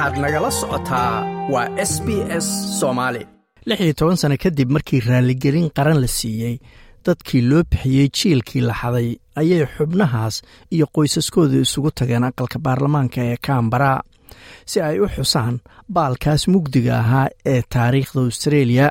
waxaad nagala socotaa waa s b s soomaali lix iyo toban sano kadib markii raaligelin qaran la siiyey dadkii loo bixiyey jiilkii la xaday ayay xubnahaas iyo qoysaskooda isugu tageen aqalka baarlamaanka ee kambara si ay u xusaan baalkaas mugdiga ahaa ee taariikhda austareeliya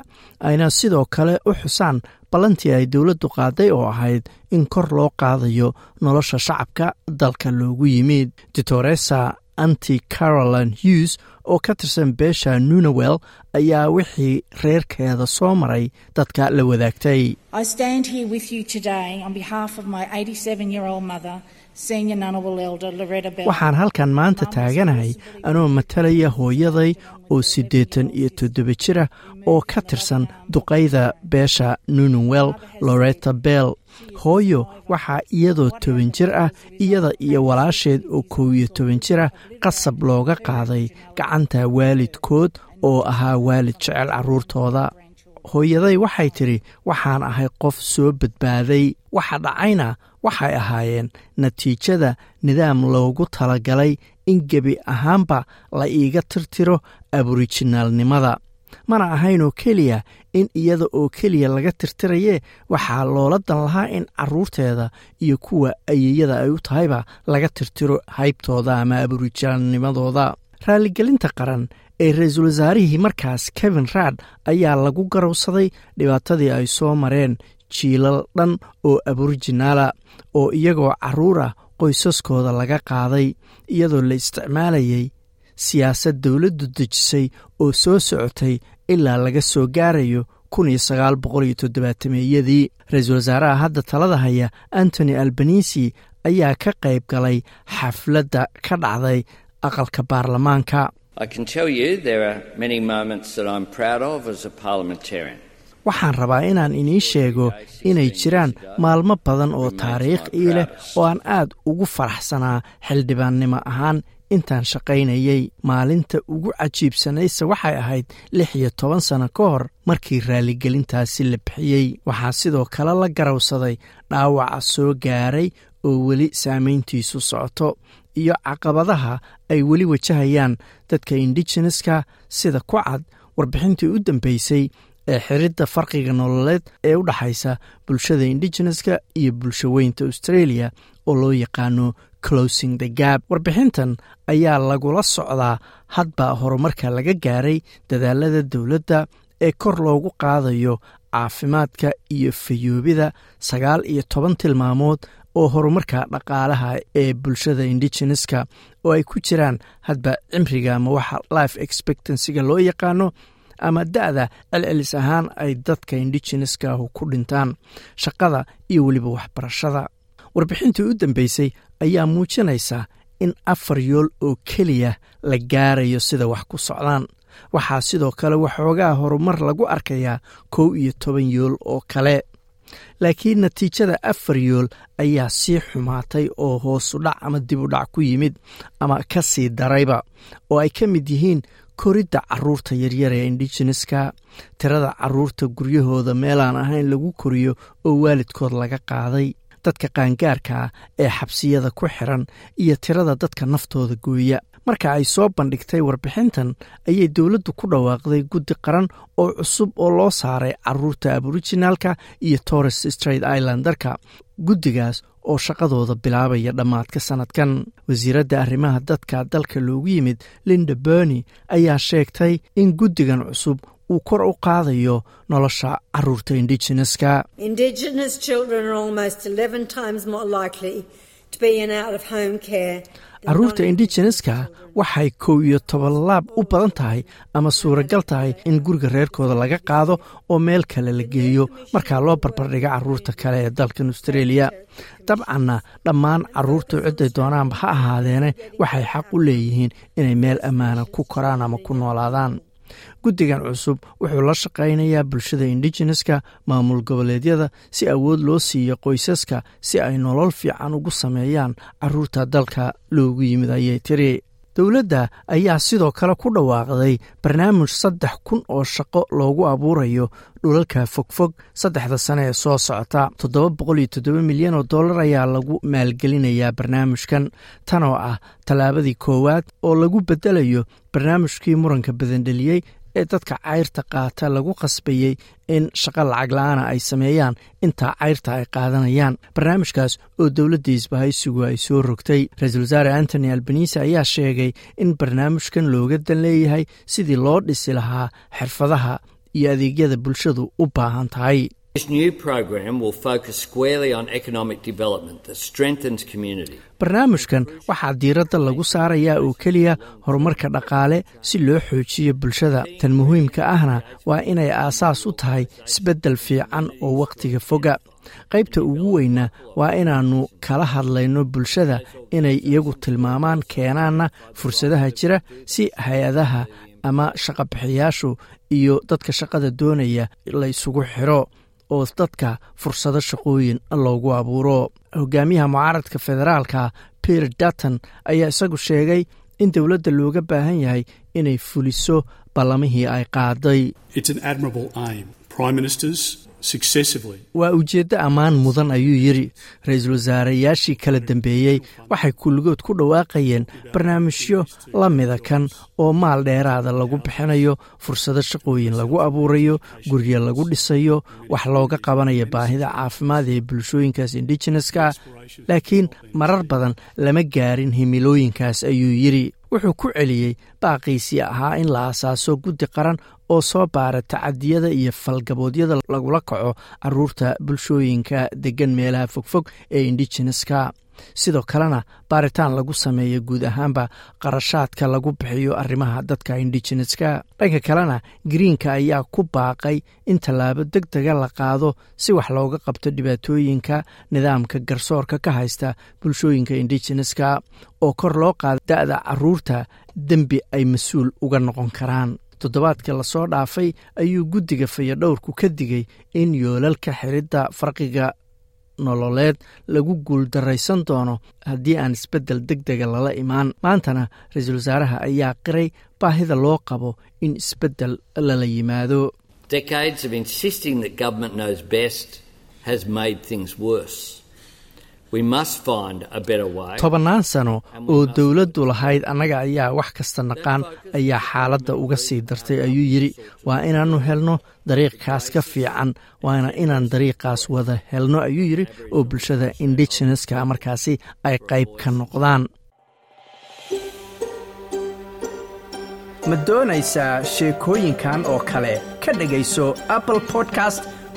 ayna sidoo kale u xusaan ballantii ay dowladdu qaaday oo ahayd in kor loo qaadayo nolosha shacabka dalka loogu yimid. Ditoresa anti caroline hughes oo ka tirsan beesha nunawel ayaa wixii reerkeeda soo maray dadka la wadaagtay waxaan halkan maanta taaganahay anoo matalaya hooyaday oo siddeetan iyo toddoba jira oo ka tirsan duqayda beesha nunawel loreta bell. Hooyo waxaa iyadoo toban jir ah iyada iyo walaasheed oo kow iyo toban jira qasab looga qaaday gacanta waalidkood oo ahaa waalid jecel carruurtooda hooyaday waxay tidhi waxaan ahay qof soo badbaaday waxa dhacayna waxay ahaayeen natiijada nidaam loogu talagalay in gebi ahaanba la iiga tirtiro aborijinaalnimada mana ahaynoo keliya in iyada oo keliya laga tirtirayee waxaa loola dan lahaa in carruurteeda iyo kuwa ayeyada ay u tahayba laga tirtiro haybtooda ama aborijinaalnimadooda raaligelinta qaran ee ra'iisul wasaarihii markaas kevin raad ayaa lagu garowsaday dhibaatadii ay soo mareen jiilal dhan oo aborijinaala oo iyagoo carruur ah qoysaskooda laga qaaday iyadoo la isticmaalayay siyaasad dowladdu dejisay oo soo socotay ilaa laga soo gaarayo iyadii ra'iisul wasaaraha hadda talada haya antony albanisi ayaa ka qayb galay xafladda ka dhacday aqalka baarlamaanka waxaan rabaa inaan inii sheego inay jiraan maalmo badan oo taariikh ii leh oo aan aad ugu faraxsanaa xildhibaannimo ahaan. Intaan shaqaynayey maalinta ugu cajiibsanayse waxay ahayd lix iyo toban sano ka hor markii raaligelintaasi la bixiyey. Waxaa sidoo kale la garawsaday dhaawaca soo gaaray oo weli saamayntiisu socoto iyo caqabadaha ay weli wajahayaan. Dadka indigeneska sida ku cad warbixintii u dambeysay ee xiridda farqiga nololeed ee u dhexaysa bulshada indigeneska iyo bulshaweynta australia oo loo yaqaano closing the gab warbixintan ayaa lagula socdaa hadba horumarka laga gaaray dadaalada dowladda ee kor loogu qaadayo caafimaadka iyo fayoobida sagaal iyo toban tilmaamood oo horumarka dhaqaalaha ee bulshada indigeneska oo ay ku jiraan hadba cimriga ama waxa life expectancyga loo yaqaano ama da-da celcelis ahaan ay dadka indigeneskahu ku dhintaan shaqada iyo weliba waxbarashada. Warbixintii u dambeysay ayaa muujinaysa in afar yool oo keliya la gaarayo sida wax ku socdaan. Waxaa sidoo kale waxoogaa horumar lagu arkayaa kow iyo toban yool oo kale. Laakiin natiijada afar yool ayaa sii xumaatay oo hoosudhac ama dib u dhac ku yimid ama ka sii darayba oo ay ka mid yihiin koridda carruurta yaryar ee indigeneska tirada carruurta guryahooda meelaan ahayn lagu koriyo oo waalidkood laga qaaday dadka qaangaarka ah ee xabsiyada ku xiran iyo tirada dadka naftooda gooya. Marka ay soo bandhigtay warbixintan ayay dowladdu ku dhawaaqday guddi qaran oo cusub oo loo saaray carruurta aborijinaalka iyo torres straight islandarka guddigaas oo shaqadooda bilaabaya dhammaadka sannadkan wasiiradda arrimaha dadka dalka loogu yimid linda berny ayaa sheegtay in guddigan cusub uu kor u qaadayo nolosha carruurta indigeneska carruurta indigeneska waxay kow iyo toban laab u badan tahay ama suuragal tahay in guriga reerkooda laga qaado oo meel kale la geeyo markaa loo barbardhiga carruurta kale ee dalkan australia. Dabcanna dhammaan carruurta cidday doonaanba ha ahaadeene waxay xaq u leeyihiin inay meel ammaana ku koraan ama ku noolaadaan guddigan cusub wuxuu la shaqaynayaa bulshada indigeneska maamul goboleedyada si awood loo siiyo qoysaska si ay nolol fiican ugu sameeyaan carruurta dalka loogu yimid ayay tiri dowladda ayaa sidoo kale ku dhawaaqday barnaamij saddex kun oo shaqo loogu abuurayo dhulalka fogfog saddexda sane ee soo socota. Toddoba boqol iyo toddoba milyan oo dollar ayaa lagu maalgelinayaa barnaamijkan tan oo ah tallaabadii koowaad oo lagu beddelayo barnaamijkii muranka badandheliyey ee dadka cayrta qaata lagu qasbayey in shaqo lacag la'aana ay sameeyaan intaa cayrta ay qaadanayaan. Barnaamijkaas oo dowladda isbahaysigu ay soo rogtay. Ra'iisul wasaare antony albanise ayaa sheegay in barnaamijkan looga dan leeyahay sidii loo dhisi lahaa xirfadaha iyo adeegyada bulshadu u baahan tahay barnaamijkan waxaa diiradda lagu saarayaa oo keliya horumarka dhaqaale si loo xoojiyo bulshada. Tan muhiimka ahna waa inay aasaas u tahay isbeddel fiican oo wakhtiga foga. Qaybta ugu weyna waa inaannu kala hadlayno bulshada inay iyagu tilmaamaan keenaanna fursadaha jira si hay'adaha ama shaqabixiyaashu iyo dadka shaqada doonaya la ysugu xiro oo dadka fursado shaqooyin loogu abuuro. Hogaamiyaha mucaaradka federaalka pier dutton ayaa isagu sheegay in dowladda looga baahan yahay inay fuliso ballamihii ay qaaday waa ujeeddo ammaan mudan ayuu yidhi. Ra'iisul wasaareyaashii kala dambeeyey waxay kulligood ku dhawaaqayeen barnaamijyo la mida kan oo maal dheeraada lagu bixinayo fursado shaqooyin lagu abuurayo guryo lagu dhisayo wax looga qabanayo baahida caafimaad ee bulshooyinkaas indigeneska laakiin marar badan lama gaarin himilooyinkaas ayuu yidhi. Wuxuu ku celiyey baaqiisii ahaa in la asaaso guddi qaran oo soo baara tacadiyada iyo falgaboodyada lagula kaco carruurta bulshooyinka deggan meelaha fogfog ee indigeneska sidoo kalena baaritaan lagu sameeyo guud ahaanba qarashaadka lagu bixiyo arrimaha dadka indigeneska dhanka kalena greenka ayaa ku baaqay in tallaabo deg dega la qaado si wax looga qabto dhibaatooyinka nidaamka garsoorka ka haysta bulshooyinka indigeneska oo kor loo qaada da-da carruurta dembi ay mas'uul uga noqon karaan. Toddobaadkii la soo dhaafay ayuu guddiga fayadhowrku ka digay in yoolalka xiridda farqiga nololeed lagu guuldaraysan doono haddii aan isbeddel deg dega lala imaan. Maantana ra'iisul wasaaraha ayaa qiray baahida loo qabo in isbeddel lala yimaado tobannaan sano oo dowladdu lahayd annaga ayaa wax kasta naqaan ayaa xaaladda uga sii dartay ayuu yidhi waa inaannu helno dariiqkaas ka fiican waana inaan dariiqaas wada helno ayuu yidhi oo bulshada indigeneska markaasi ay qayb ka noqdaan. Ma doonaysaa sheekooyinkan oo kale? Ka dhegayso apple podcast